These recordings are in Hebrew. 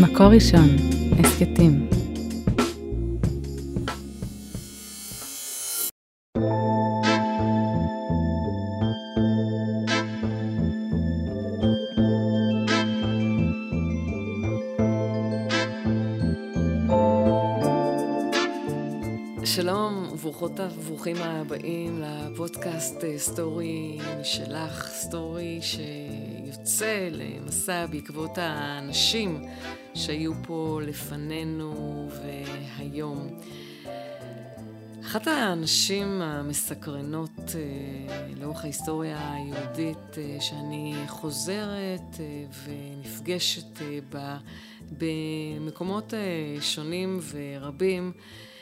מקור ראשון, הסכתים. שלום וברוכות וברוכים הבאים לפודקאסט אה, סטורי משלך, סטורי שיוצא למסע בעקבות האנשים שהיו פה לפנינו והיום. אחת הנשים המסקרנות אה, לאורך ההיסטוריה היהודית אה, שאני חוזרת ונפגשת בה במקומות שונים ורבים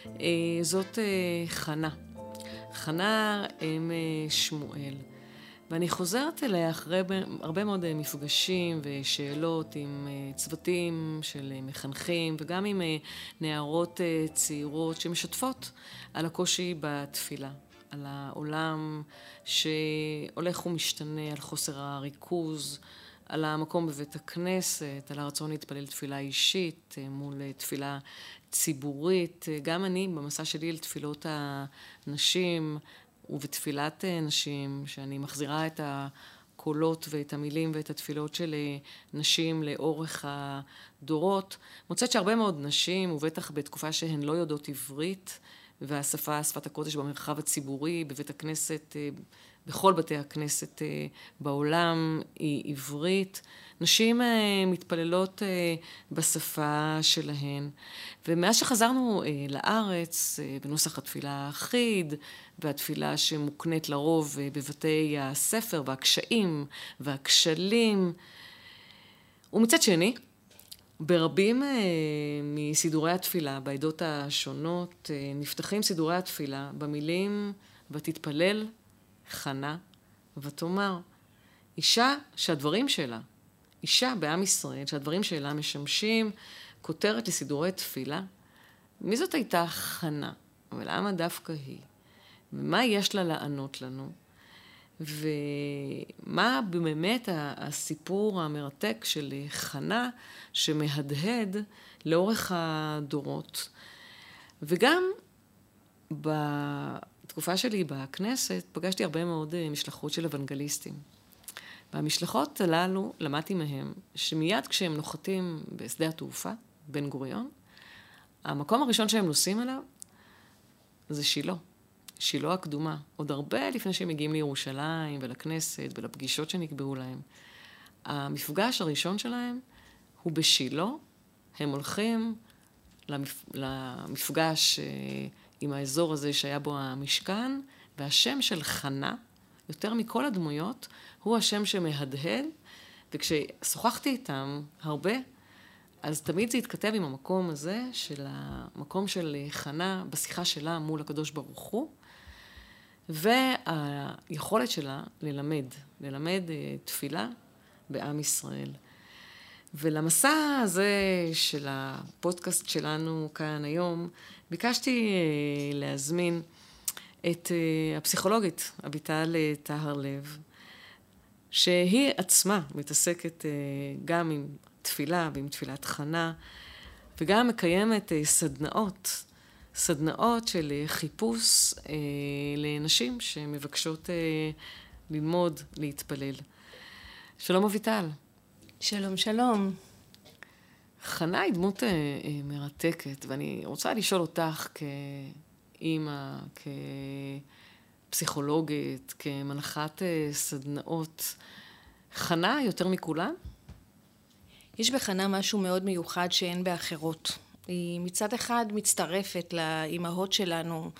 אה, זאת אה, חנה. חנה אם אה, שמואל. ואני חוזרת אליה אחרי הרבה מאוד מפגשים ושאלות עם צוותים של מחנכים וגם עם נערות צעירות שמשתפות על הקושי בתפילה, על העולם שהולך ומשתנה, על חוסר הריכוז, על המקום בבית הכנסת, על הרצון להתפלל תפילה אישית מול תפילה ציבורית, גם אני במסע שלי לתפילות הנשים ובתפילת נשים, שאני מחזירה את הקולות ואת המילים ואת התפילות של נשים לאורך הדורות, מוצאת שהרבה מאוד נשים, ובטח בתקופה שהן לא יודעות עברית, והשפה, שפת הקודש במרחב הציבורי, בבית הכנסת, בכל בתי הכנסת בעולם היא עברית. נשים אה, מתפללות אה, בשפה שלהן. ומאז שחזרנו אה, לארץ, בנוסח התפילה האחיד, והתפילה שמוקנית לרוב בבתי הספר, והקשיים והכשלים, ומצד שני, ברבים מסידורי התפילה בעדות השונות נפתחים סידורי התפילה במילים ותתפלל חנה ותאמר. אישה שהדברים שלה אישה בעם ישראל, שהדברים שלה משמשים כותרת לסידורי תפילה, מי זאת הייתה חנה? ולמה דווקא היא? ומה יש לה לענות לנו? ומה באמת הסיפור המרתק של חנה שמהדהד לאורך הדורות. וגם בתקופה שלי בכנסת פגשתי הרבה מאוד משלחות של אוונגליסטים. והמשלחות הללו, למדתי מהם, שמיד כשהם נוחתים בשדה התעופה, בן גוריון, המקום הראשון שהם נוסעים אליו זה שילה. שילה הקדומה. עוד הרבה לפני שהם מגיעים לירושלים ולכנסת ולפגישות שנקבעו להם. המפגש הראשון שלהם הוא בשילה. הם הולכים למפ... למפגש אה, עם האזור הזה שהיה בו המשכן, והשם של חנה, יותר מכל הדמויות, הוא השם שמהדהד, וכששוחחתי איתם הרבה, אז תמיד זה התכתב עם המקום הזה, של המקום של חנה בשיחה שלה מול הקדוש ברוך הוא, והיכולת שלה ללמד, ללמד אה, תפילה בעם ישראל. ולמסע הזה של הפודקאסט שלנו כאן היום, ביקשתי אה, להזמין את אה, הפסיכולוגית אביטל טהר לב, שהיא עצמה מתעסקת אה, גם עם תפילה ועם תפילת חנה, וגם מקיימת אה, סדנאות, סדנאות של אה, חיפוש לנשים שמבקשות ללמוד להתפלל. שלום אביטל. שלום, שלום. חנה היא דמות מרתקת, ואני רוצה לשאול אותך כאימא, כ... פסיכולוגית, כמנחת אה, סדנאות, חנה יותר מכולן? יש בחנה משהו מאוד מיוחד שאין באחרות. היא מצד אחד מצטרפת לאימהות שלנו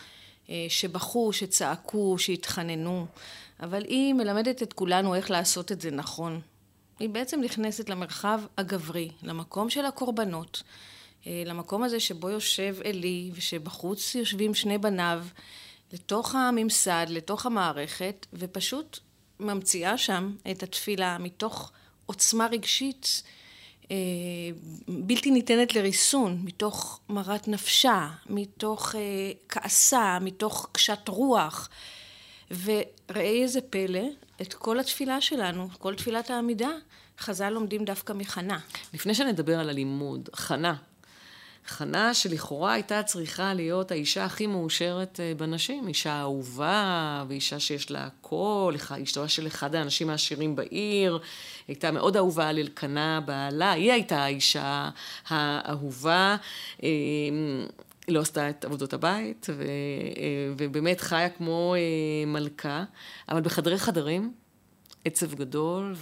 אה, שבכו, שצעקו, שהתחננו, אבל היא מלמדת את כולנו איך לעשות את זה נכון. היא בעצם נכנסת למרחב הגברי, למקום של הקורבנות, אה, למקום הזה שבו יושב עלי ושבחוץ יושבים שני בניו לתוך הממסד, לתוך המערכת, ופשוט ממציאה שם את התפילה מתוך עוצמה רגשית אה, בלתי ניתנת לריסון, מתוך מרת נפשה, מתוך אה, כעסה, מתוך קשת רוח. וראה איזה פלא, את כל התפילה שלנו, כל תפילת העמידה, חז"ל לומדים דווקא מחנה. לפני שנדבר על הלימוד, חנה. חנה שלכאורה הייתה צריכה להיות האישה הכי מאושרת אה, בנשים, אישה אהובה, ואישה שיש לה קול, אשתו של אחד האנשים העשירים בעיר, הייתה מאוד אהובה על אלקנה בעלה, היא הייתה האישה האהובה. אה, היא לא עשתה את עבודות הבית, ו, אה, ובאמת חיה כמו מלכה, אבל בחדרי חדרים, עצב גדול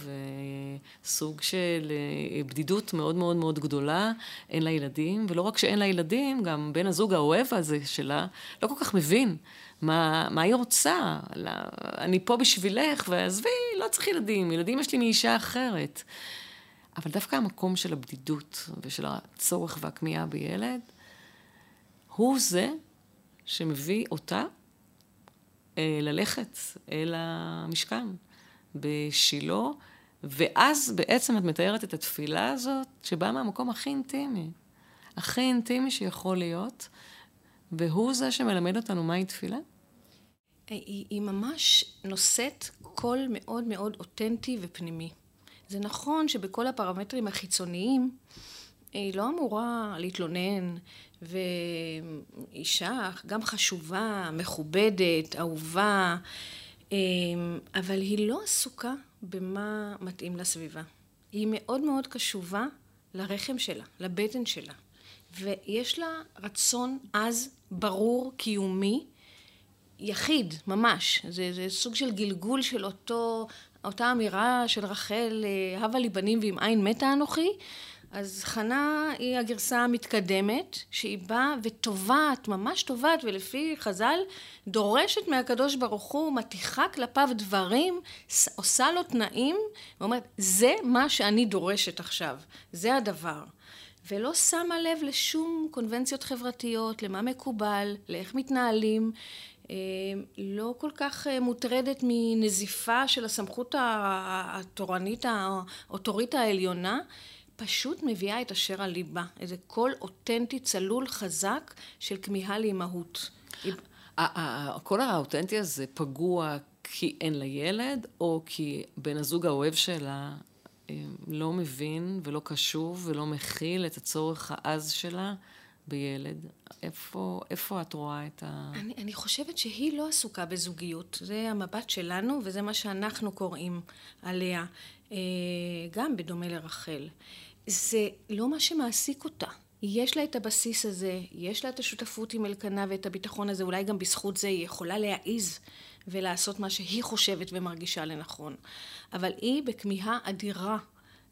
וסוג של אה, בדידות מאוד מאוד מאוד גדולה, אין לה ילדים, ולא רק שאין לה ילדים, גם בן הזוג האוהב הזה שלה לא כל כך מבין מה, מה היא רוצה. אני פה בשבילך, ועזבי, לא צריך ילדים, ילדים יש לי מאישה אחרת. אבל דווקא המקום של הבדידות ושל הצורך והכמיהה בילד, הוא זה שמביא אותה אה, ללכת אל המשכן. בשילה, ואז בעצם את מתארת את התפילה הזאת, שבאה מהמקום הכי אינטימי, הכי אינטימי שיכול להיות, והוא זה שמלמד אותנו מהי תפילה. היא, היא ממש נושאת קול מאוד מאוד אותנטי ופנימי. זה נכון שבכל הפרמטרים החיצוניים היא לא אמורה להתלונן, ואישה גם חשובה, מכובדת, אהובה, אבל היא לא עסוקה במה מתאים לסביבה. היא מאוד מאוד קשובה לרחם שלה, לבטן שלה. ויש לה רצון עז, ברור, קיומי, יחיד, ממש. זה, זה סוג של גלגול של אותו, אותה אמירה של רחל, אה, הבה לי בנים ועם עין מתה אנוכי. אז חנה היא הגרסה המתקדמת, שהיא באה ותובעת, ממש תובעת, ולפי חז"ל, דורשת מהקדוש ברוך הוא, מתיחה כלפיו דברים, עושה לו תנאים, ואומרת, זה מה שאני דורשת עכשיו, זה הדבר. ולא שמה לב לשום קונבנציות חברתיות, למה מקובל, לאיך מתנהלים, אה, לא כל כך אה, מוטרדת מנזיפה של הסמכות התורנית, האוטוריטה העליונה, פשוט מביאה את אשר על ליבה, איזה קול אותנטי, צלול, חזק, של כמיהה לאימהות. הקול האותנטי הזה פגוע כי אין לה ילד, או כי בן הזוג האוהב שלה אה, לא מבין ולא קשוב ולא מכיל את הצורך העז שלה בילד. איפה, איפה את רואה את ה... אני, אני חושבת שהיא לא עסוקה בזוגיות. זה המבט שלנו וזה מה שאנחנו קוראים עליה, אה, גם בדומה לרחל. זה לא מה שמעסיק אותה. יש לה את הבסיס הזה, יש לה את השותפות עם אלקנה ואת הביטחון הזה, אולי גם בזכות זה היא יכולה להעיז ולעשות מה שהיא חושבת ומרגישה לנכון. אבל היא בכמיהה אדירה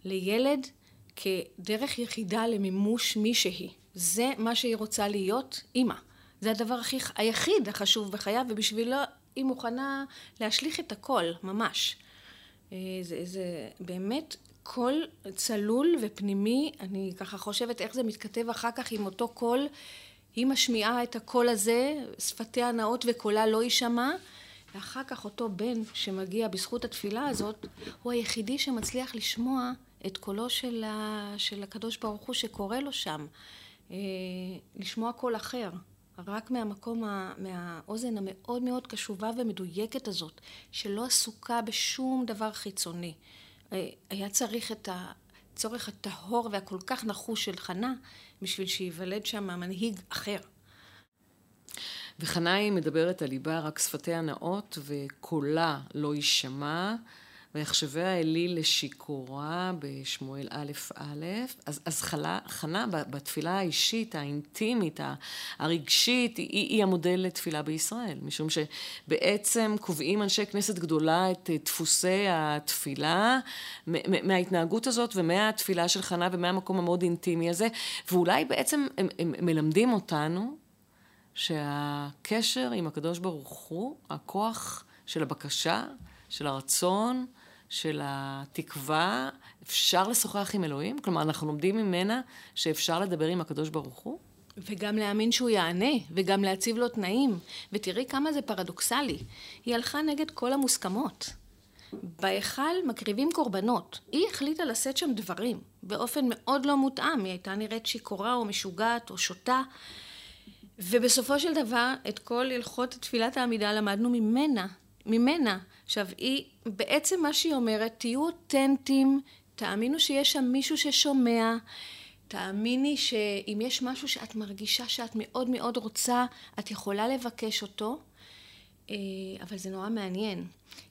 לילד כדרך יחידה למימוש מי שהיא. זה מה שהיא רוצה להיות, אימא. זה הדבר הכי, היחיד החשוב בחייו, ובשבילו היא מוכנה להשליך את הכל, ממש. אה, זה, זה באמת קול צלול ופנימי, אני ככה חושבת איך זה מתכתב אחר כך עם אותו קול, היא משמיעה את הקול הזה, שפתיה נעות וקולה לא יישמע, ואחר כך אותו בן שמגיע בזכות התפילה הזאת, הוא היחידי שמצליח לשמוע את קולו של, ה, של הקדוש ברוך הוא שקורא לו שם, אה, לשמוע קול אחר. רק מהמקום, מהאוזן המאוד מאוד קשובה ומדויקת הזאת, שלא עסוקה בשום דבר חיצוני. היה צריך את הצורך הטהור והכל כך נחוש של חנה בשביל שייוולד שם מנהיג אחר. וחנה היא מדברת על ליבה רק שפתיה נאות וקולה לא יישמע. ויחשביה אליל לשיכורה בשמואל א' א', אז, אז חלה, חנה בתפילה האישית, האינטימית, הרגשית, היא, היא המודל לתפילה בישראל, משום שבעצם קובעים אנשי כנסת גדולה את דפוסי התפילה מההתנהגות הזאת ומהתפילה של חנה ומהמקום המאוד אינטימי הזה, ואולי בעצם הם, הם מלמדים אותנו שהקשר עם הקדוש ברוך הוא, הכוח של הבקשה, של הרצון, של התקווה, אפשר לשוחח עם אלוהים? כלומר, אנחנו לומדים ממנה שאפשר לדבר עם הקדוש ברוך הוא? וגם להאמין שהוא יענה, וגם להציב לו תנאים. ותראי כמה זה פרדוקסלי. היא הלכה נגד כל המוסכמות. בהיכל מקריבים קורבנות. היא החליטה לשאת שם דברים, באופן מאוד לא מותאם. היא הייתה נראית שיכורה או משוגעת או שותה. ובסופו של דבר, את כל הלכות תפילת העמידה למדנו ממנה. ממנה. עכשיו, היא, בעצם מה שהיא אומרת, תהיו אותנטיים, תאמינו שיש שם מישהו ששומע, תאמיני שאם יש משהו שאת מרגישה שאת מאוד מאוד רוצה, את יכולה לבקש אותו, אה, אבל זה נורא מעניין,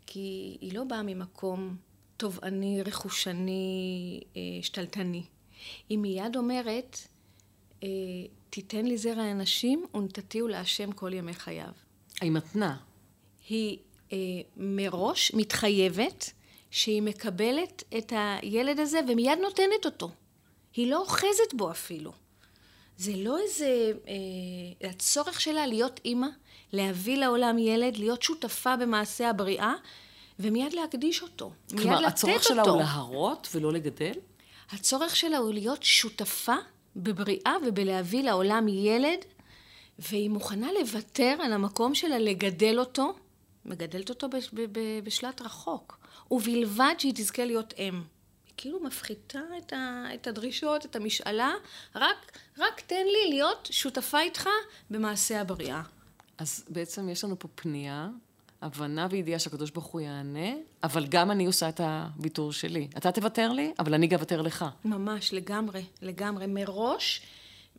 כי היא לא באה ממקום תובעני, רכושני, אה, שתלטני. היא מיד אומרת, אה, תיתן לי זרע אנשים ונתתיהו להשם כל ימי חייו. היא מתנה. היא מראש מתחייבת שהיא מקבלת את הילד הזה ומיד נותנת אותו. היא לא אוחזת בו אפילו. זה לא איזה... אה, הצורך שלה להיות אימא, להביא לעולם ילד, להיות שותפה במעשה הבריאה, ומיד להקדיש אותו. מיד כלומר, הצורך שלה הוא להרות ולא לגדל? הצורך שלה הוא להיות שותפה בבריאה ובלהביא לעולם ילד, והיא מוכנה לוותר על המקום שלה לגדל אותו, מגדלת אותו בשלט רחוק, ובלבד שהיא תזכה להיות אם. כאילו מפחיתה את, ה, את הדרישות, את המשאלה, רק, רק תן לי להיות שותפה איתך במעשה הבריאה. אז בעצם יש לנו פה פנייה, הבנה וידיעה שהקדוש ברוך הוא יענה, אבל גם אני עושה את הוויתור שלי. אתה תוותר לי, אבל אני גם אוותר לך. ממש, לגמרי, לגמרי. מראש,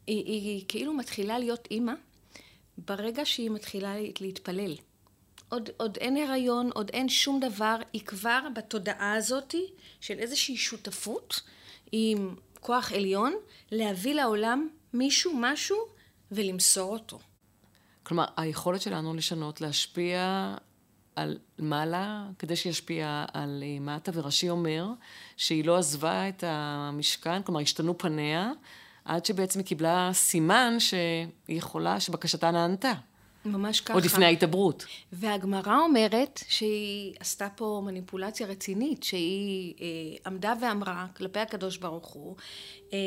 היא, היא, היא כאילו מתחילה להיות אימא, ברגע שהיא מתחילה להתפלל. עוד, עוד אין הריון, עוד אין שום דבר, היא כבר בתודעה הזאתי של איזושהי שותפות עם כוח עליון, להביא לעולם מישהו, משהו, ולמסור אותו. כלומר, היכולת שלנו לשנות, להשפיע על מעלה, כדי שישפיע על אה, מטה, ורש"י אומר שהיא לא עזבה את המשכן, כלומר, השתנו פניה, עד שבעצם היא קיבלה סימן שהיא יכולה, שבקשתה נענתה. ממש ככה. עוד לפני ההתעברות. והגמרא אומרת שהיא עשתה פה מניפולציה רצינית, שהיא אה, עמדה ואמרה כלפי הקדוש ברוך הוא, אה,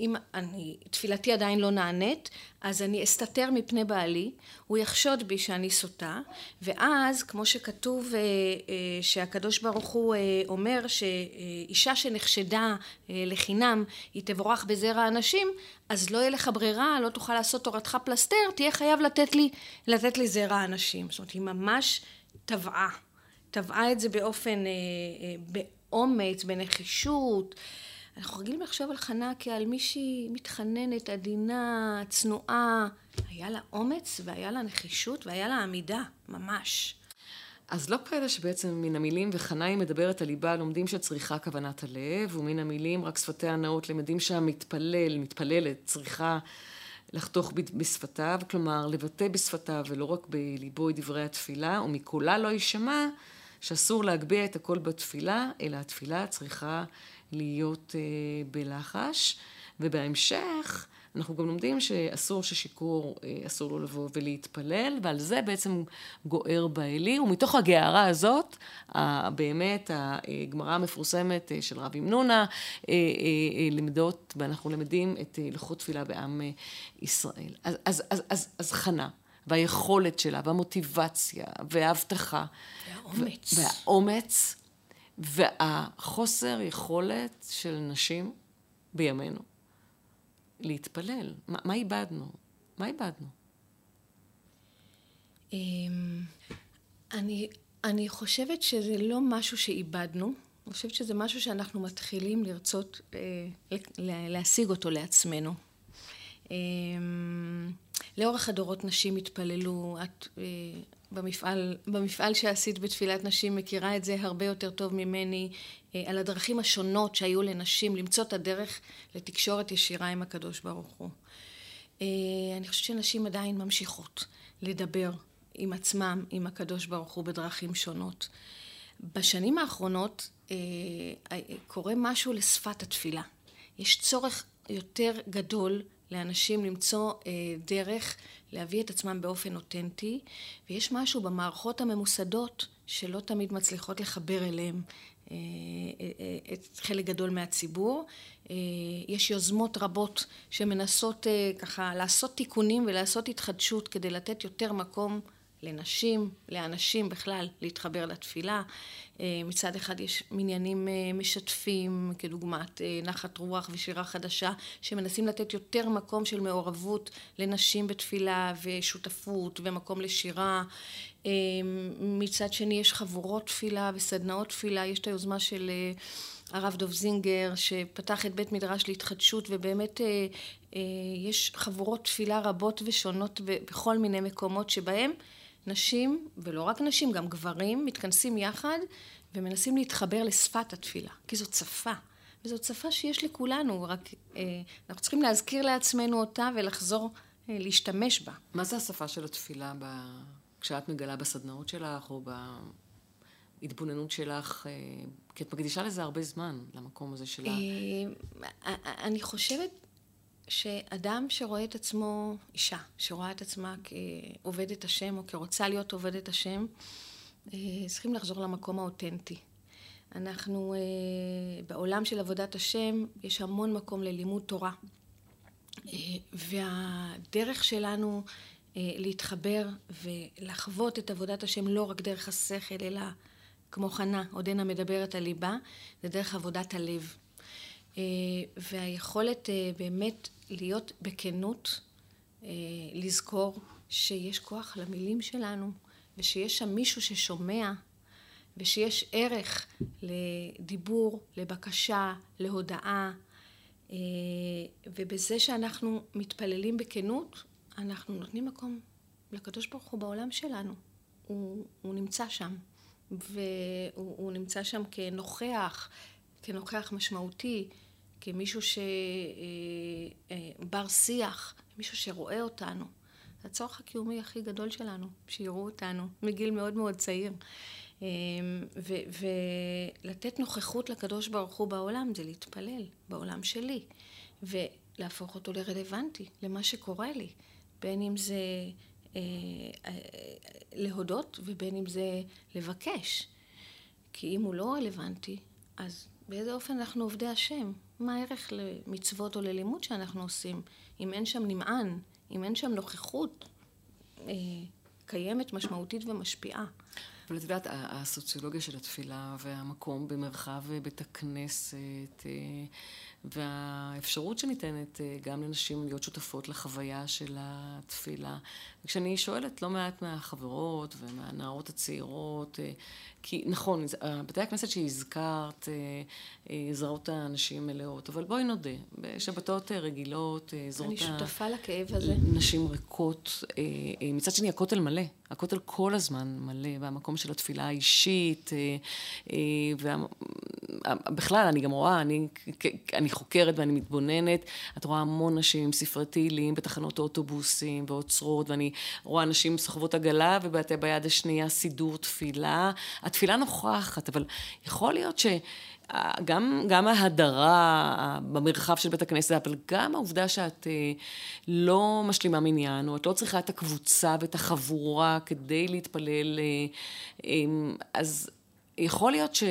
אם אני, תפילתי עדיין לא נענית, אז אני אסתתר מפני בעלי, הוא יחשוד בי שאני סוטה, ואז, כמו שכתוב אה, אה, שהקדוש ברוך הוא אה, אומר שאישה שנחשדה לחינם, היא תבורך בזרע הנשים, אז לא יהיה לך ברירה, לא תוכל לעשות תורתך פלסתר, תהיה חייב לתת לי, לתת לי זרע הנשים. זאת אומרת, היא ממש טבעה. טבעה את זה באופן, באומץ, בנחישות. אנחנו רגילים לחשוב על חנה כעל מישהי מתחננת, עדינה, צנועה. היה לה אומץ והיה לה נחישות והיה לה עמידה, ממש. אז לא פלא שבעצם מן המילים וחנה היא מדברת על ליבה לומדים שצריכה כוונת הלב, ומן המילים רק שפתיה נאות למדים שהמתפלל, מתפללת, צריכה לחתוך בשפתיו, כלומר לבטא בשפתיו ולא רק בליבו את דברי התפילה, ומקולה לא יישמע שאסור להגביה את הכל בתפילה, אלא התפילה צריכה להיות אה, בלחש, ובהמשך אנחנו גם לומדים שאסור ששיכור, אה, אסור לו לבוא ולהתפלל, ועל זה בעצם גוער באלי, ומתוך הגערה הזאת, באמת הגמרא המפורסמת אה, של רבי מנונה, למדות, ואנחנו למדים את הלכות תפילה בעם ישראל. אז, אז, אז, אז, אז חנה. והיכולת שלה, והמוטיבציה, וההבטחה. והאומץ. והאומץ והחוסר יכולת של נשים בימינו להתפלל. מה, איבדנו? מה איבדנו? אמ, אני, אני חושבת שזה לא משהו שאיבדנו, אני חושבת שזה משהו שאנחנו מתחילים לרצות אה, להשיג אותו לעצמנו. אמ, לאורך הדורות נשים התפללו, את אה, במפעל, במפעל שעשית בתפילת נשים מכירה את זה הרבה יותר טוב ממני, אה, על הדרכים השונות שהיו לנשים למצוא את הדרך לתקשורת ישירה עם הקדוש ברוך הוא. אה, אני חושבת שנשים עדיין ממשיכות לדבר עם עצמם, עם הקדוש ברוך הוא, בדרכים שונות. בשנים האחרונות קורה משהו לשפת התפילה. יש צורך יותר גדול לאנשים למצוא אה, דרך להביא את עצמם באופן אותנטי, ויש משהו במערכות הממוסדות שלא תמיד מצליחות לחבר אליהם אה, אה, את חלק גדול מהציבור. יש יוזמות רבות שמנסות ככה לעשות תיקונים ולעשות התחדשות כדי לתת יותר מקום לנשים, לאנשים בכלל, להתחבר לתפילה. אה, מצד אחד יש מניינים אה, משתפים, כדוגמת אה, נחת רוח ושירה חדשה, שמנסים לתת יותר מקום של מעורבות לנשים בתפילה ושותפות ומקום לשירה. מצד שני יש חבורות תפילה וסדנאות תפילה, יש את היוזמה של הרב דוב זינגר, שפתח את בית מדרש להתחדשות, ובאמת יש חבורות תפילה רבות ושונות בכל מיני מקומות שבהם נשים, ולא רק נשים, גם גברים, מתכנסים יחד ומנסים להתחבר לשפת התפילה, כי זאת שפה. וזאת שפה שיש לכולנו, רק אה, אנחנו צריכים להזכיר לעצמנו אותה ולחזור אה, להשתמש בה. מה זה השפה של התפילה ב... כשאת מגלה בסדנאות שלך, או בהתבוננות שלך? אה, כי את מקדישה לזה הרבה זמן, למקום הזה של ה... אני חושבת שאדם שרואה את עצמו, אישה, שרואה את עצמה כעובדת השם, או כרוצה להיות עובדת השם, צריכים לחזור למקום האותנטי. אנחנו, אה, בעולם של עבודת השם, יש המון מקום ללימוד תורה. אה, והדרך שלנו אה, להתחבר ולחוות את עבודת השם לא רק דרך השכל, אלא כמו חנה, עודנה מדברת על ליבה, זה דרך עבודת הלב. והיכולת באמת להיות בכנות, לזכור שיש כוח למילים שלנו, ושיש שם מישהו ששומע ושיש ערך לדיבור, לבקשה, להודעה, אה, ובזה שאנחנו מתפללים בכנות, אנחנו נותנים מקום לקדוש ברוך הוא בעולם שלנו. הוא, הוא נמצא שם, והוא נמצא שם כנוכח, כנוכח משמעותי, כמישהו שבר אה, אה, שיח, מישהו שרואה אותנו. זה הצורך הקיומי הכי גדול שלנו, שיראו אותנו מגיל מאוד מאוד צעיר. אמ, ולתת נוכחות לקדוש ברוך הוא בעולם זה להתפלל בעולם שלי, ולהפוך אותו לרלוונטי למה שקורה לי, בין אם זה אה, להודות ובין אם זה לבקש. כי אם הוא לא רלוונטי, אז באיזה אופן אנחנו עובדי השם? מה הערך למצוות או ללימוד שאנחנו עושים? אם אין שם נמען, אם אין שם נוכחות אה, קיימת, משמעותית ומשפיעה. אבל את יודעת, הסוציולוגיה של התפילה והמקום במרחב בית הכנסת אה, והאפשרות שניתנת אה, גם לנשים להיות שותפות לחוויה של התפילה. וכשאני שואלת לא מעט מהחברות ומהנערות הצעירות, אה, כי נכון, בתי הכנסת שהזכרת, זרות הנשים מלאות, אבל בואי נודה, בשבתות רגילות, זרות... אני שותפה לכאב הזה. נשים ריקות. מצד שני, הכותל מלא. הכותל כל הזמן מלא, והמקום של התפילה האישית, ובכלל, אני גם רואה, אני, אני חוקרת ואני מתבוננת, את רואה המון נשים עם ספרי תהילים בתחנות האוטובוסים ועוצרות, ואני רואה נשים סוחבות עגלה וביד השנייה סידור תפילה. התפילה נוכחת, אבל יכול להיות ש... גם, גם ההדרה במרחב של בית הכנסת, אבל גם העובדה שאת אה, לא משלימה מניין, או את לא צריכה את הקבוצה ואת החבורה כדי להתפלל, אה, אה, אז יכול להיות ש...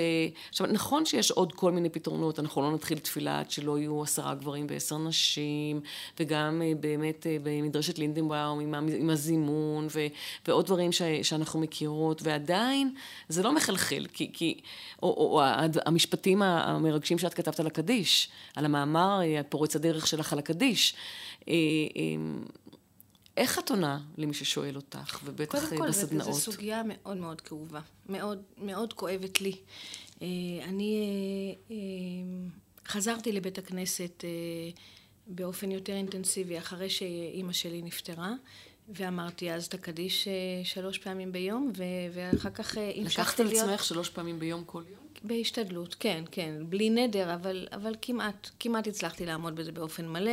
עכשיו, נכון שיש עוד כל מיני פתרונות, אנחנו לא נתחיל תפילה עד שלא יהיו עשרה גברים ועשר נשים, וגם אה, באמת אה, במדרשת לינדנבאום עם, עם הזימון, ו... ועוד דברים ש... שאנחנו מכירות, ועדיין זה לא מחלחל, כי... כי... או, או, או המשפטים המרגשים שאת כתבת על הקדיש, על המאמר אה, פורץ הדרך שלך על הקדיש. איך את עונה למי ששואל אותך, ובטח בסדנאות? קודם בסדנאות? כל, זו סוגיה מאוד מאוד כאובה, מאוד, מאוד כואבת לי. אה, אני אה, אה, חזרתי לבית הכנסת באופן יותר אינטנסיבי אחרי שאימא שלי נפטרה, ואמרתי אז את הקדיש שלוש פעמים ביום, ואחר כך המשכתי להיות... לקחת על עצמך שלוש פעמים ביום כל יום? בהשתדלות, כן, כן. בלי נדר, אבל, אבל כמעט, כמעט הצלחתי לעמוד בזה באופן מלא.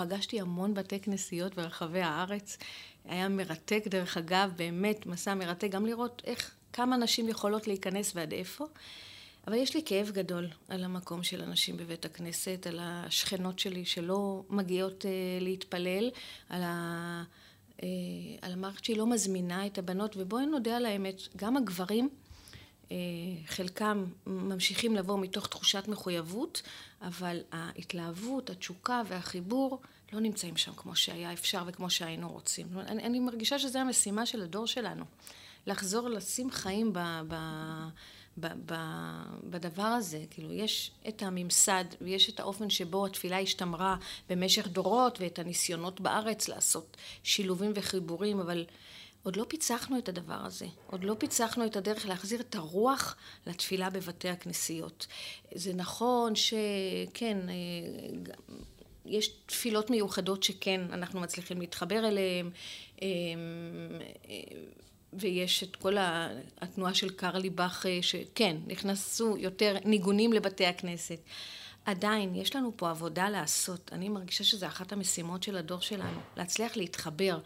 פגשתי המון בתי כנסיות ברחבי הארץ. היה מרתק, דרך אגב, באמת מסע מרתק, גם לראות איך, כמה נשים יכולות להיכנס ועד איפה. אבל יש לי כאב גדול על המקום של הנשים בבית הכנסת, על השכנות שלי שלא מגיעות אה, להתפלל, על, ה, אה, על המערכת שהיא לא מזמינה את הבנות, ובואי נודה על האמת, גם הגברים חלקם ממשיכים לבוא מתוך תחושת מחויבות, אבל ההתלהבות, התשוקה והחיבור לא נמצאים שם כמו שהיה אפשר וכמו שהיינו רוצים. אני, אני מרגישה שזו המשימה של הדור שלנו, לחזור לשים חיים ב, ב, ב, ב, בדבר הזה. כאילו, יש את הממסד ויש את האופן שבו התפילה השתמרה במשך דורות ואת הניסיונות בארץ לעשות שילובים וחיבורים, אבל עוד לא פיצחנו את הדבר הזה, עוד לא פיצחנו את הדרך להחזיר את הרוח לתפילה בבתי הכנסיות. זה נכון שכן, אה, יש תפילות מיוחדות שכן אנחנו מצליחים להתחבר אליהן, אה, ויש את כל התנועה של קרלי באך, שכן, נכנסו יותר ניגונים לבתי הכנסת. עדיין, יש לנו פה עבודה לעשות. אני מרגישה שזו אחת המשימות של הדור שלנו, להצליח להתחבר.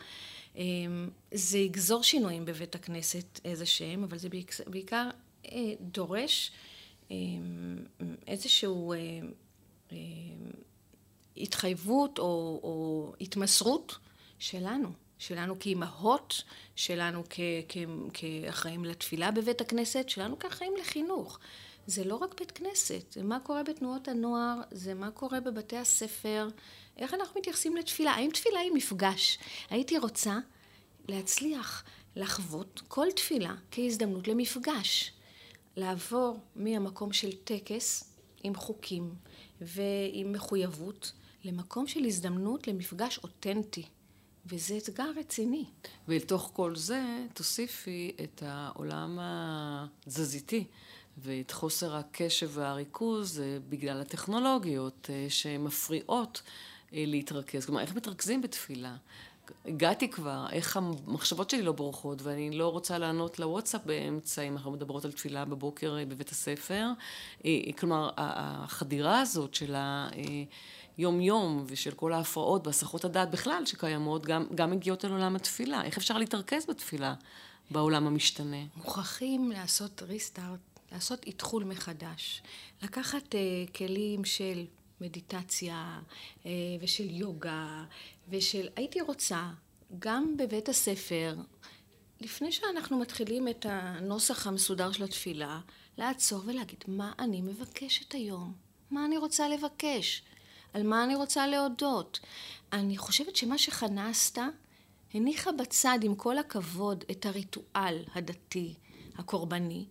אמ, זה יגזור שינויים בבית הכנסת איזה שהם, אבל זה בעיקר אה, דורש אמ, איזשהו אה, אה, התחייבות או, או התמסרות שלנו, שלנו כאימהות, שלנו כאחראים לתפילה בבית הכנסת, שלנו כאחראים לחינוך. זה לא רק בית כנסת, זה מה קורה בתנועות הנוער, זה מה קורה בבתי הספר, איך אנחנו מתייחסים לתפילה? האם תפילה היא מפגש? הייתי רוצה להצליח לחוות כל תפילה כהזדמנות למפגש. לעבור מהמקום של טקס עם חוקים ועם מחויבות למקום של הזדמנות למפגש אותנטי. וזה אתגר רציני. ולתוך כל זה תוסיפי את העולם התזזיתי ואת חוסר הקשב והריכוז אה, בגלל הטכנולוגיות אה, שמפריעות להתרכז. כלומר, איך מתרכזים בתפילה? הגעתי כבר, איך המחשבות שלי לא בורחות, ואני לא רוצה לענות לוואטסאפ באמצע, אם אנחנו מדברות על תפילה בבוקר בבית הספר. כלומר, החדירה הזאת של היום-יום ושל כל ההפרעות והסחות הדעת בכלל שקיימות, גם, גם מגיעות אל עולם התפילה. איך אפשר להתרכז בתפילה בעולם המשתנה? מוכרחים לעשות ריסטארט, לעשות איתחול מחדש. לקחת uh, כלים של מדיטציה uh, ושל יוגה ושל... הייתי רוצה, גם בבית הספר, לפני שאנחנו מתחילים את הנוסח המסודר של התפילה, לעצור ולהגיד מה אני מבקשת היום, מה אני רוצה לבקש. על מה אני רוצה להודות. אני חושבת שמה שחנה עשתה, הניחה בצד, עם כל הכבוד, את הריטואל הדתי, הקורבני,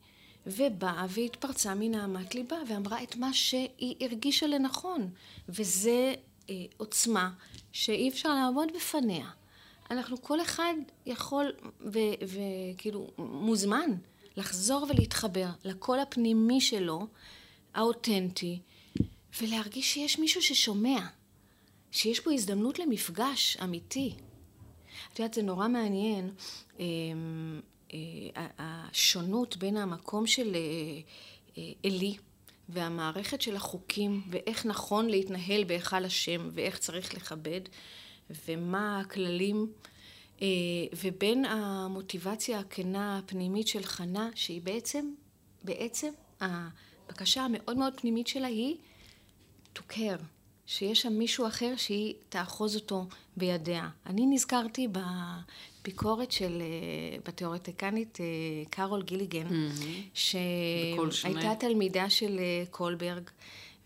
ובאה והתפרצה מנהמת ליבה ואמרה את מה שהיא הרגישה לנכון. וזה אה, עוצמה שאי אפשר לעמוד בפניה. אנחנו, כל אחד יכול וכאילו מוזמן לחזור ולהתחבר לקול הפנימי שלו, האותנטי, ולהרגיש שיש מישהו ששומע, שיש פה הזדמנות למפגש אמיתי. את יודעת, זה נורא מעניין, אמ, השונות בין המקום של אה, עלי והמערכת של החוקים, ואיך נכון להתנהל בהיכל השם, ואיך צריך לכבד, ומה הכללים, אה, ובין המוטיבציה הכנה הפנימית של חנה, שהיא בעצם, בעצם הבקשה המאוד מאוד פנימית שלה היא to care, שיש שם מישהו אחר שהיא תאחוז אותו בידיה. אני נזכרתי בביקורת של, אה, בתיאורטיקנית אה, קארול גיליגן, mm-hmm. שהייתה תלמידה של אה, קולברג,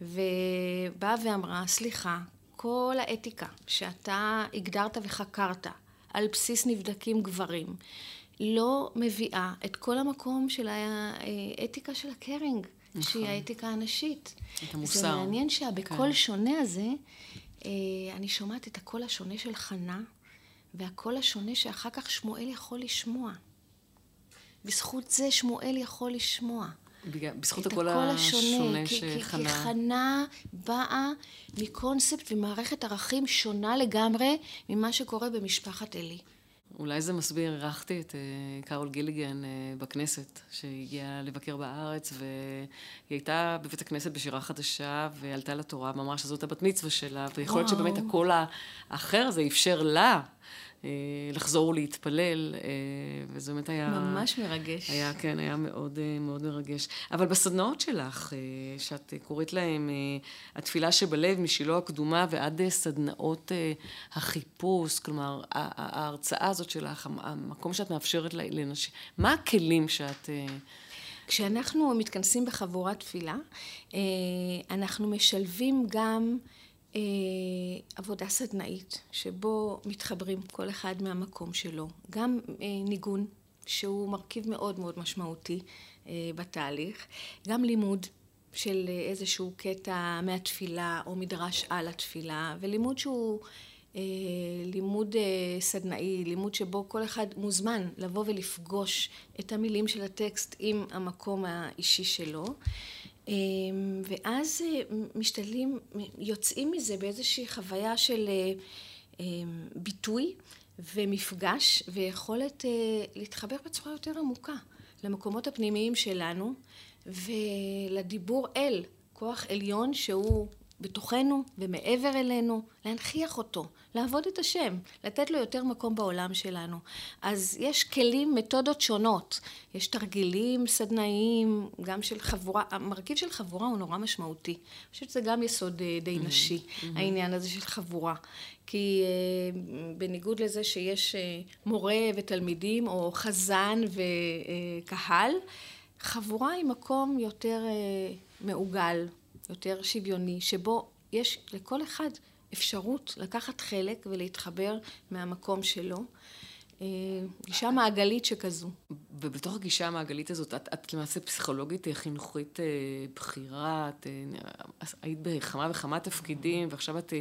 ובאה ואמרה, סליחה, כל האתיקה שאתה הגדרת וחקרת על בסיס נבדקים גברים, לא מביאה את כל המקום של האתיקה של הקרינג. נכון. שהיא האתיקה הנשית. את המוסר. זה מעניין שבקול כן. שונה הזה, אני שומעת את הקול השונה של חנה, והקול השונה שאחר כך שמואל יכול לשמוע. בזכות זה שמואל יכול לשמוע. בזכות הקול השונה שחנה... כי חנה באה מקונספט ומערכת ערכים שונה לגמרי ממה שקורה במשפחת עלי. אולי זה מסביר, אירחתי את uh, קארול גיליגן uh, בכנסת, שהגיעה לבקר בארץ, והיא הייתה בבית הכנסת בשירה חדשה, ועלתה לתורה, ואמרה שזאת הבת מצווה שלה, ויכול להיות שבאמת הקול האחר הזה אפשר לה. אה, לחזור ולהתפלל, אה, וזה באמת היה... ממש מרגש. היה, כן, היה מאוד אה, מאוד מרגש. אבל בסדנאות שלך, שאת קוראת להן התפילה שבלב, משילה הקדומה ועד סדנאות החיפוש, כלומר, ההרצאה הזאת שלך, המקום שאת מאפשרת לנשים, מה הכלים שאת... כשאנחנו מתכנסים בחבורת תפילה, אנחנו משלבים גם אה, עבודה סדנאית, שבו מתחברים כל אחד מהמקום שלו. גם אה, ניגון, שהוא מרכיב מאוד מאוד משמעותי אה, בתהליך, גם לימוד של איזשהו קטע מהתפילה או מדרש על התפילה, ולימוד שהוא לימוד סדנאי, לימוד שבו כל אחד מוזמן לבוא ולפגוש את המילים של הטקסט עם המקום האישי שלו. ואז משתדלים, יוצאים מזה באיזושהי חוויה של ביטוי ומפגש ויכולת להתחבר בצורה יותר עמוקה למקומות הפנימיים שלנו ולדיבור אל, כוח עליון שהוא בתוכנו ומעבר אלינו, להנכיח אותו, לעבוד את השם, לתת לו יותר מקום בעולם שלנו. אז יש כלים, מתודות שונות. יש תרגילים סדנאיים, גם של חבורה, המרכיב של חבורה הוא נורא משמעותי. אני חושבת שזה גם יסוד אה, די mm-hmm. נשי, mm-hmm. העניין הזה של חבורה. כי אה, בניגוד לזה שיש אה, מורה ותלמידים, או חזן וקהל, חבורה היא מקום יותר מעוגל, יותר שוויוני, שבו יש לכל אחד אפשרות לקחת חלק ולהתחבר מהמקום שלו. אה, גישה מעגלית שכזו. ובתוך הגישה המעגלית הזאת, את, את למעשה פסיכולוגית אה, חינוכית אה, בכירה, את היית בכמה וכמה תפקידים, ועכשיו את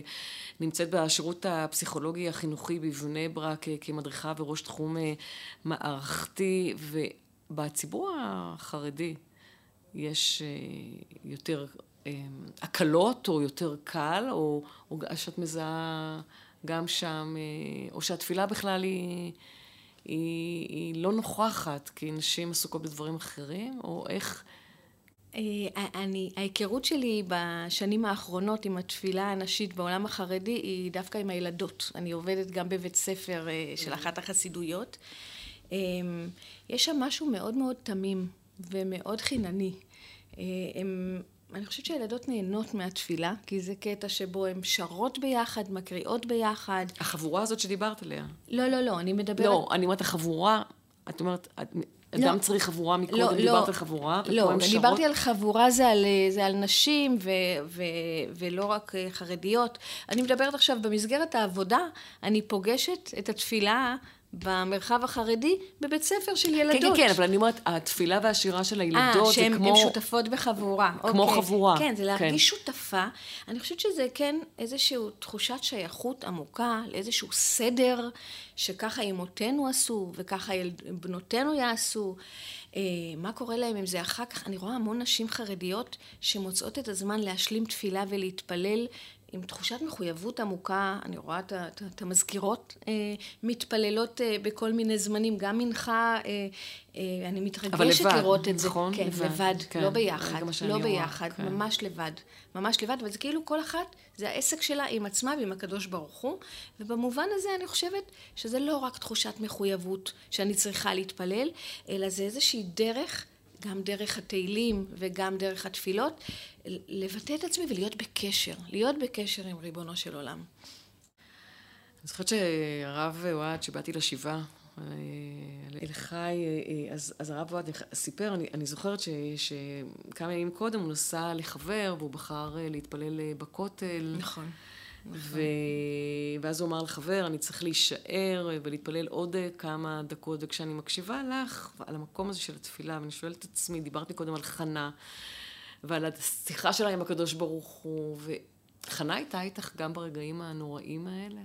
נמצאת בשירות הפסיכולוגי החינוכי בבני ברק כמדריכה וראש תחום מערכתי, ובציבור החרדי יש יותר הקלות או יותר קל, או, או שאת מזהה גם שם, אה, או שהתפילה בכלל היא, היא, היא לא נוכחת, כי נשים עסוקות בדברים אחרים, או איך... אה, אני, ההיכרות שלי בשנים האחרונות עם התפילה הנשית בעולם החרדי היא דווקא עם הילדות. אני עובדת גם בבית ספר אה, של אחת החסידויות. יש שם משהו מאוד מאוד תמים ומאוד חינני. הם אני חושבת שהילדות נהנות מהתפילה, כי זה קטע שבו הן שרות ביחד, מקריאות ביחד. החבורה הזאת שדיברת עליה. לא, לא, לא, אני מדברת... לא, אני אומרת החבורה, את אומרת, אדם לא, צריך חבורה מקודם, לא, דיברת לא, על חבורה, לא, אני שרות... דיברתי על חבורה זה על, זה על נשים ו, ו, ולא רק אה, חרדיות. אני מדברת עכשיו במסגרת העבודה, אני פוגשת את התפילה במרחב החרדי בבית ספר של ילדות. כן, כן, כן, אבל אני אומרת, התפילה והשירה של הילדות 아, זה כמו... אה, שהן שותפות בחבורה. כמו אוקיי. חבורה. כן, זה להרגיש כן. שותפה. אני חושבת שזה כן איזושהי תחושת שייכות עמוקה לאיזשהו סדר, שככה אמותינו עשו, וככה בנותינו יעשו. אה, מה קורה להם עם זה אחר כך? אני רואה המון נשים חרדיות שמוצאות את הזמן להשלים תפילה ולהתפלל עם תחושת מחויבות עמוקה, אני רואה את המזכירות אה, מתפללות אה, בכל מיני זמנים, גם מנחה, אה, אני מתרגשת לבד, לראות את זה. נכון, כן, לבד. לבד, כן, לא ביחד, לא ביחד, כן. ממש לבד. ממש לבד, וזה כאילו כל אחת, זה העסק שלה עם עצמה ועם הקדוש ברוך הוא, ובמובן הזה אני חושבת שזה לא רק תחושת מחויבות שאני צריכה להתפלל, אלא זה איזושהי דרך גם דרך התהילים וגם דרך התפילות, לבטא את עצמי ולהיות בקשר, להיות בקשר עם ריבונו של עולם. אני זוכרת שהרב אוהד, שבאתי לשבעה, אה, אל חי, אה, אה, אז, אז הרב אוהד סיפר, אני, אני זוכרת ש, שכמה ימים קודם הוא נסע לחבר והוא בחר להתפלל בכותל. נכון. ו... ואז הוא אמר לחבר, אני צריך להישאר ולהתפלל עוד כמה דקות, וכשאני מקשיבה לך, על המקום הזה של התפילה, ואני שואלת את עצמי, דיברתי קודם על חנה, ועל השיחה שלה עם הקדוש ברוך הוא, וחנה הייתה איתך גם ברגעים הנוראים האלה?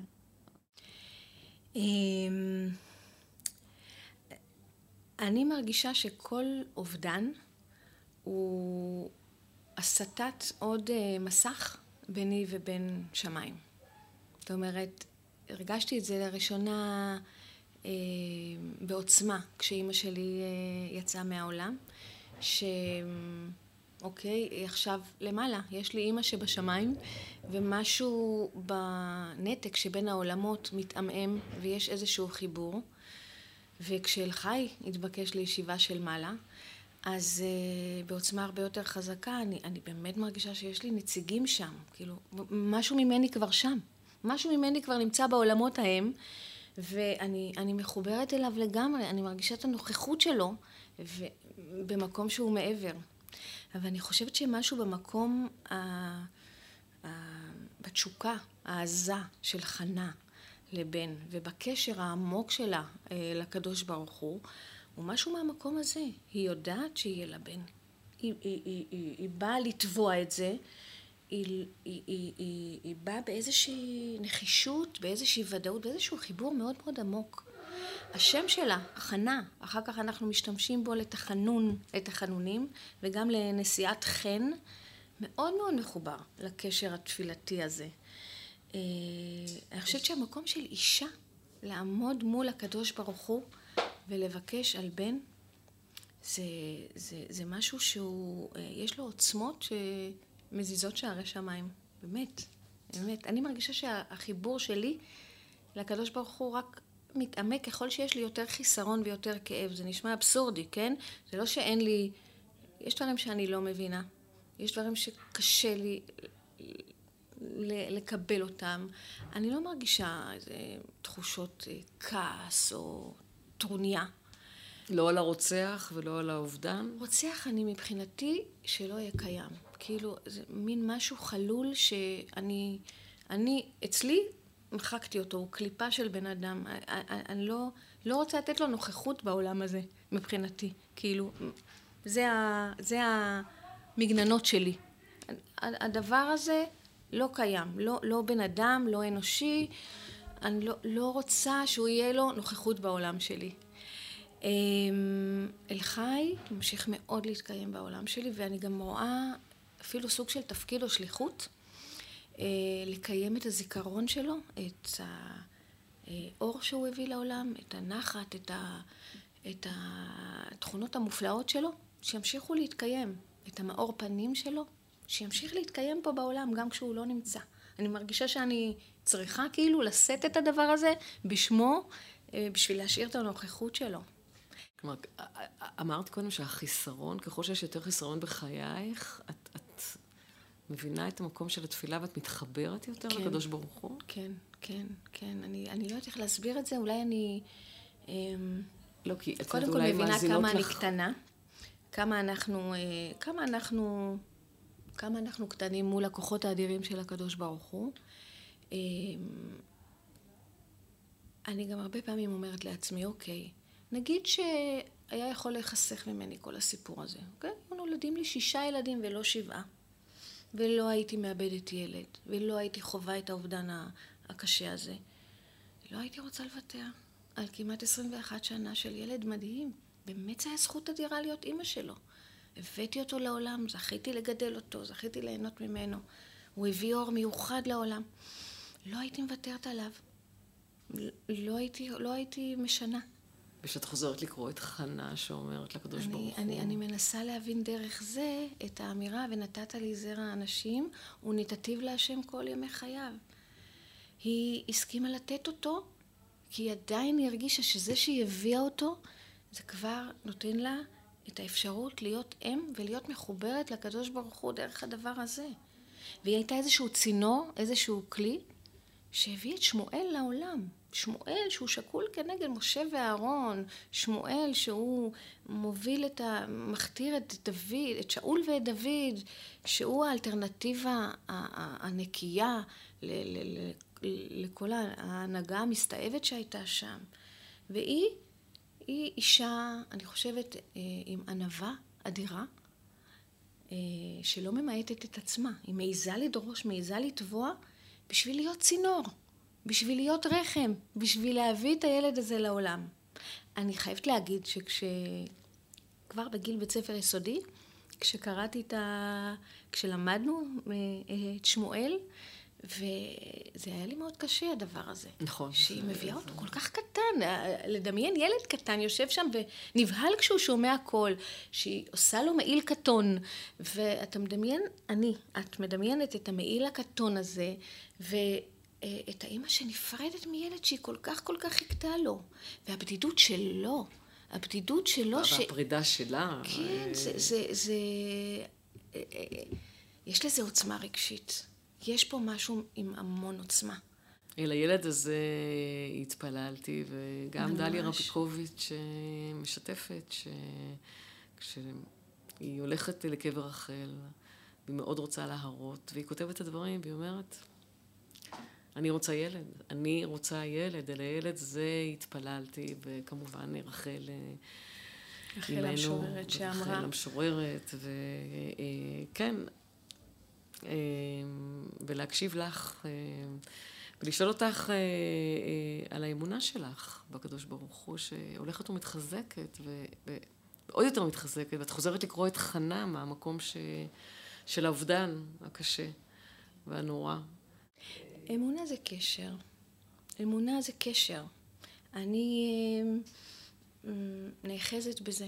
אמ, אני מרגישה שכל אובדן הוא הסטת עוד אה, מסך ביני ובין שמיים. זאת אומרת, הרגשתי את זה לראשונה אה, בעוצמה כשאימא שלי אה, יצאה מהעולם, שאוקיי, היא עכשיו למעלה, יש לי אימא שבשמיים, ומשהו בנתק שבין העולמות מתעמעם ויש איזשהו חיבור. וכשאלחי התבקש לישיבה של מעלה, אז uh, בעוצמה הרבה יותר חזקה, אני, אני באמת מרגישה שיש לי נציגים שם, כאילו, משהו ממני כבר שם, משהו ממני כבר נמצא בעולמות ההם, ואני מחוברת אליו לגמרי, אני מרגישה את הנוכחות שלו במקום שהוא מעבר. אבל אני חושבת שמשהו במקום, ה, ה, בתשוקה העזה של חנה לבן, ובקשר העמוק שלה אה, לקדוש ברוך הוא, הוא משהו מהמקום הזה. היא יודעת שיהיה לה בן. היא, היא, היא, היא, היא באה לתבוע את זה, היא, היא, היא, היא, היא באה באיזושהי נחישות, באיזושהי ודאות, באיזשהו חיבור מאוד מאוד עמוק. השם שלה, חנה, אחר כך אנחנו משתמשים בו לתחנון, לתחנונים, וגם לנשיאת חן, מאוד מאוד מחובר לקשר התפילתי הזה. אה, אני חושבת שהמקום של אישה, לעמוד מול הקדוש ברוך הוא ולבקש על בן, זה, זה, זה משהו שהוא, אה, יש לו עוצמות שמזיזות שערי שמיים, באמת, באמת. אני מרגישה שהחיבור שלי לקדוש ברוך הוא רק מתעמק ככל שיש לי יותר חיסרון ויותר כאב. זה נשמע אבסורדי, כן? זה לא שאין לי... יש דברים שאני לא מבינה. יש דברים שקשה לי לקבל אותם. אני לא מרגישה איזה תחושות אה, כעס או טרוניה. לא על הרוצח ולא על האובדן? רוצח אני מבחינתי שלא יהיה קיים. כאילו, זה מין משהו חלול שאני... אני, אצלי, מחקתי אותו, הוא קליפה של בן אדם. אני לא, לא רוצה לתת לו נוכחות בעולם הזה, מבחינתי. כאילו, זה, ה, זה המגננות שלי. הדבר הזה לא קיים. לא, לא בן אדם, לא אנושי. אני לא, לא רוצה שהוא יהיה לו נוכחות בעולם שלי. אמ, אל חי ממשיך מאוד להתקיים בעולם שלי, ואני גם רואה אפילו סוג של תפקיד או שליחות, אה, לקיים את הזיכרון שלו, את האור שהוא הביא לעולם, את הנחת, את, ה, את התכונות המופלאות שלו, שימשיכו להתקיים, את המאור פנים שלו, שימשיך להתקיים פה בעולם גם כשהוא לא נמצא. אני מרגישה שאני צריכה כאילו לשאת את הדבר הזה בשמו, אה, בשביל להשאיר את הנוכחות שלו. כלומר, אמרת קודם שהחיסרון, ככל שיש יותר חיסרון בחייך, את, את מבינה את המקום של התפילה ואת מתחברת יותר כן, לקדוש ברוך הוא? כן, כן, כן. אני, אני לא יודעת איך להסביר את זה, אולי אני... אמ, לא, כי את קודם כל מבינה כמה לך... אני קטנה, כמה אנחנו, אה, כמה אנחנו, כמה אנחנו קטנים מול הכוחות האדירים של הקדוש ברוך הוא. אמ, אני גם הרבה פעמים אומרת לעצמי, אוקיי, נגיד שהיה יכול להיחסך ממני כל הסיפור הזה, אוקיי? נולדים לי שישה ילדים ולא שבעה. ולא הייתי מאבדת ילד, ולא הייתי חווה את האובדן הקשה הזה. לא הייתי רוצה לוותר על כמעט 21 שנה של ילד מדהים. באמת זו הייתה זכות אדירה להיות אימא שלו. הבאתי אותו לעולם, זכיתי לגדל אותו, זכיתי ליהנות ממנו. הוא הביא אור מיוחד לעולם. לא הייתי מוותרת עליו. לא הייתי, לא הייתי משנה. ושאת חוזרת לקרוא את חנה שאומרת לקדוש אני, ברוך הוא. אני, אני מנסה להבין דרך זה את האמירה, ונתת לי זרע אנשים, ונתתיו להשם כל ימי חייו. היא הסכימה לתת אותו, כי היא עדיין הרגישה שזה שהיא הביאה אותו, זה כבר נותן לה את האפשרות להיות אם ולהיות מחוברת לקדוש ברוך הוא דרך הדבר הזה. והיא הייתה איזשהו צינור, איזשהו כלי, שהביא את שמואל לעולם. שמואל שהוא שקול כנגד משה ואהרון, שמואל שהוא מוביל את ה... מכתיר את דוד, את שאול ואת דוד, שהוא האלטרנטיבה הנקייה לכל ההנהגה המסתאבת שהייתה שם. והיא, היא אישה, אני חושבת, אה, עם ענווה אדירה, אה, שלא ממעטת את עצמה. היא מעיזה לדרוש, מעיזה לתבוע, בשביל להיות צינור. בשביל להיות רחם, בשביל להביא את הילד הזה לעולם. אני חייבת להגיד שכש... כבר בגיל בית ספר יסודי, כשקראתי את ה... כשלמדנו אה, את שמואל, וזה היה לי מאוד קשה הדבר הזה. נכון. שהיא מביאה אותו כל כך קטן, אה, לדמיין ילד קטן יושב שם ונבהל כשהוא שומע קול, שהיא עושה לו מעיל קטון, ואתה מדמיין, אני, את מדמיינת את המעיל הקטון הזה, ו... אה, האימא שנפרדת מילד שהיא כל כך כל כך חיכתה לו. והבדידות שלו, הבדידות שלו ש... והפרידה שלה. כן, אה, זה, זה, זה... אה, יש לזה עוצמה רגשית. יש פה משהו עם המון עוצמה. אל הילד הזה התפללתי, וגם ממש. דליה רביקוביץ' משתפת, שכשהיא הולכת לקבר רחל, והיא מאוד רוצה להרות, והיא כותבת את הדברים, והיא אומרת, אני רוצה ילד, אני רוצה ילד, אל הילד זה התפללתי, וכמובן רחל אה, רחל המשוררת שאמרה. רחל המשוררת, וכן, ולהקשיב לך, ולשאול אותך על האמונה שלך בקדוש ברוך הוא, שהולכת ומתחזקת, ועוד יותר מתחזקת, ואת חוזרת לקרוא את חנה מהמקום ש... של האובדן הקשה והנורא. אמונה זה קשר. אמונה זה קשר. אני אה, נאחזת בזה.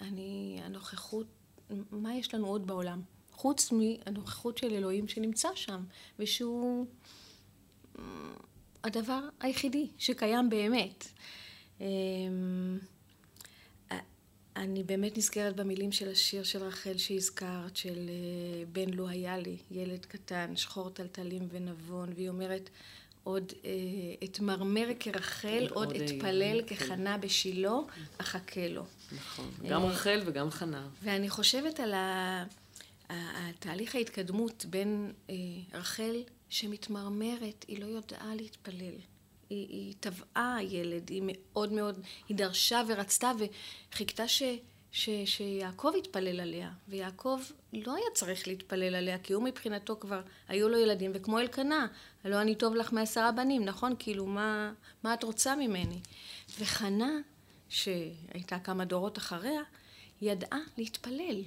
אני, הנוכחות, מה יש לנו עוד בעולם? חוץ מהנוכחות של אלוהים שנמצא שם, ושהוא אה, הדבר היחידי שקיים באמת. אה, אני באמת נזכרת במילים של השיר של רחל שהזכרת, של בן לו היה לי, ילד קטן, שחור טלטלים ונבון, והיא אומרת, עוד אה, אתמרמר כרחל, עוד אתפלל כחנה בשילה, אחכה לו. נכון, גם אה, רחל וגם חנה. ואני חושבת על התהליך ההתקדמות בין אה, רחל שמתמרמרת, היא לא יודעה להתפלל. היא, היא טבעה ילד, היא מאוד מאוד, היא דרשה ורצתה וחיכתה ש... ש, שיעקב התפלל עליה, ויעקב לא היה צריך להתפלל עליה, כי הוא מבחינתו כבר, היו לו ילדים, וכמו אלקנה, הלא אני טוב לך מעשרה בנים, נכון? כאילו, מה, מה את רוצה ממני? וחנה, שהייתה כמה דורות אחריה, ידעה להתפלל.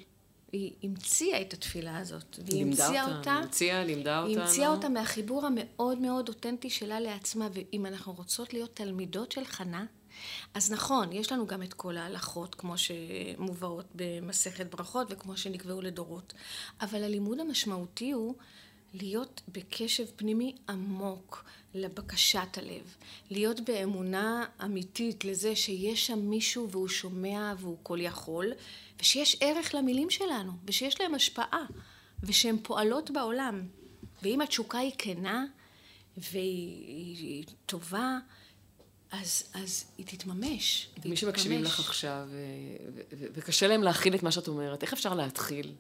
היא המציאה את התפילה הזאת. והיא המציאה אותה. אותה המציאה, לימדה אותה. היא המציאה אותה מהחיבור המאוד מאוד אותנטי שלה לעצמה, ואם אנחנו רוצות להיות תלמידות של חנה, אז נכון, יש לנו גם את כל ההלכות, כמו שמובאות במסכת ברכות וכמו שנקבעו לדורות. אבל הלימוד המשמעותי הוא להיות בקשב פנימי עמוק לבקשת הלב. להיות באמונה אמיתית לזה שיש שם מישהו והוא שומע והוא כל יכול, ושיש ערך למילים שלנו, ושיש להם השפעה, ושהן פועלות בעולם. ואם התשוקה היא כנה, והיא טובה, אז, אז היא תתממש. מי שמקשיבים לך עכשיו, וקשה להם להכיל את מה שאת אומרת, איך אפשר להתחיל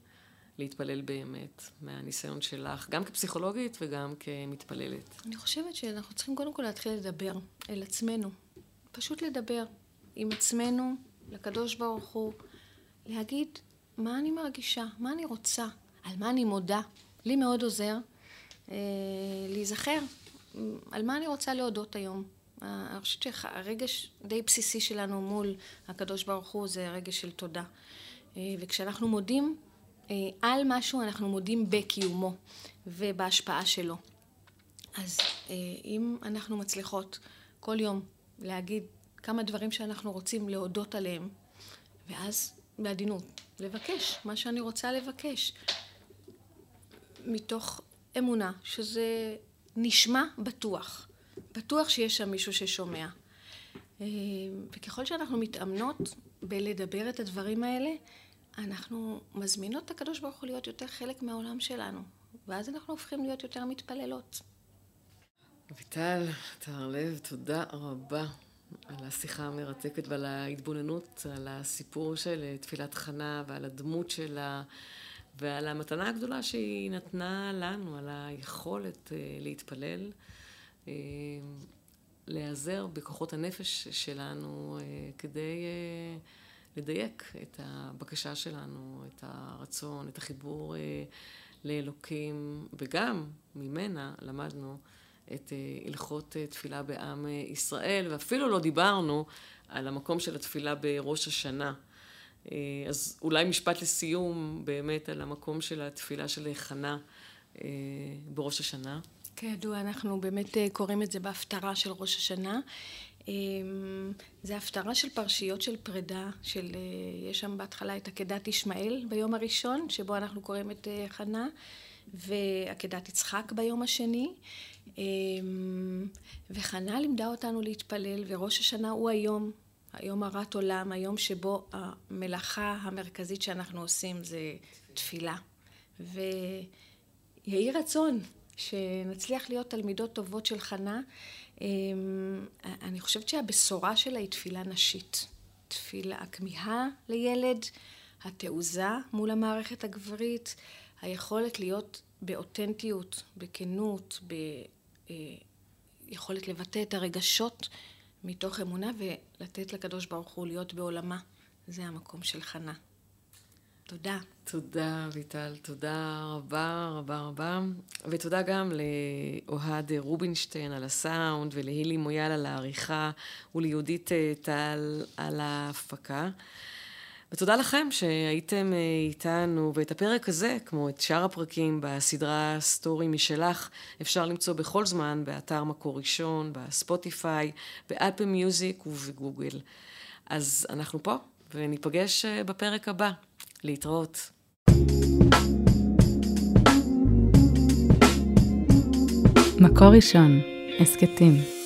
להתפלל באמת, מהניסיון שלך, גם כפסיכולוגית וגם כמתפללת? אני חושבת שאנחנו צריכים קודם כל להתחיל לדבר אל עצמנו. פשוט לדבר עם עצמנו, לקדוש ברוך הוא, להגיד מה אני מרגישה, מה אני רוצה, על מה אני מודה. לי מאוד עוזר אה, להיזכר על מה אני רוצה להודות היום. אני חושבת שהרגש די בסיסי שלנו מול הקדוש ברוך הוא זה רגש של תודה. אה, וכשאנחנו מודים אה, על משהו, אנחנו מודים בקיומו ובהשפעה שלו. אז אה, אם אנחנו מצליחות כל יום להגיד כמה דברים שאנחנו רוצים להודות עליהם, ואז בעדינות, לבקש מה שאני רוצה לבקש, מתוך אמונה שזה נשמע בטוח. בטוח שיש שם מישהו ששומע. אה, וככל שאנחנו מתאמנות בלדבר את הדברים האלה, אנחנו מזמינות את הקדוש ברוך הוא להיות יותר חלק מהעולם שלנו, ואז אנחנו הופכים להיות יותר מתפללות. אביטל, תהרלב, תודה רבה על השיחה המרתקת ועל ההתבוננות, על הסיפור של תפילת חנה ועל הדמות שלה ועל המתנה הגדולה שהיא נתנה לנו, על היכולת אה, להתפלל. אה, להיעזר בכוחות הנפש שלנו אה, כדי אה, לדייק את הבקשה שלנו, את הרצון, את החיבור לאלוקים, וגם ממנה למדנו את הלכות תפילה בעם ישראל, ואפילו לא דיברנו על המקום של התפילה בראש השנה. אז אולי משפט לסיום באמת על המקום של התפילה של חנה בראש השנה. כידוע, אנחנו באמת אה, קוראים את זה בהפטרה של ראש השנה. אמ, זה הפטרה של פרשיות של פרידה, של, אה, יש שם בהתחלה את עקדת ישמעאל ביום הראשון, שבו אנחנו קוראים את אה, חנה, ועקדת יצחק ביום השני. אמ, וחנה לימדה אותנו להתפלל, וראש השנה הוא היום, היום הרת עולם, היום שבו המלאכה המרכזית שאנחנו עושים זה תפילה. ויהי רצון שנצליח להיות תלמידות טובות של חנה. אמ, אני חושבת שהבשורה שלה היא תפילה נשית. תפילה, הכמיהה לילד, התעוזה מול המערכת הגברית, היכולת להיות באותנטיות, בכנות, ביכולת אה, לבטא את הרגשות מתוך אמונה ולתת לקדוש ברוך הוא להיות בעולמה. זה המקום של חנה. תודה. תודה, אביטל. תודה רבה, רבה, רבה. ותודה גם לאוהד רובינשטיין על הסאונד, ולהילי מויאל על העריכה, וליהודית אה, טל על ההפקה. ותודה לכם שהייתם אה, איתנו, ואת הפרק הזה, כמו את שאר הפרקים בסדרה סטורי משלך, אפשר למצוא בכל זמן באתר מקור ראשון, בספוטיפיי, באפל מיוזיק ובגוגל. אז אנחנו פה, וניפגש אה, בפרק הבא. להתראות. מקור ראשון, הסכתים.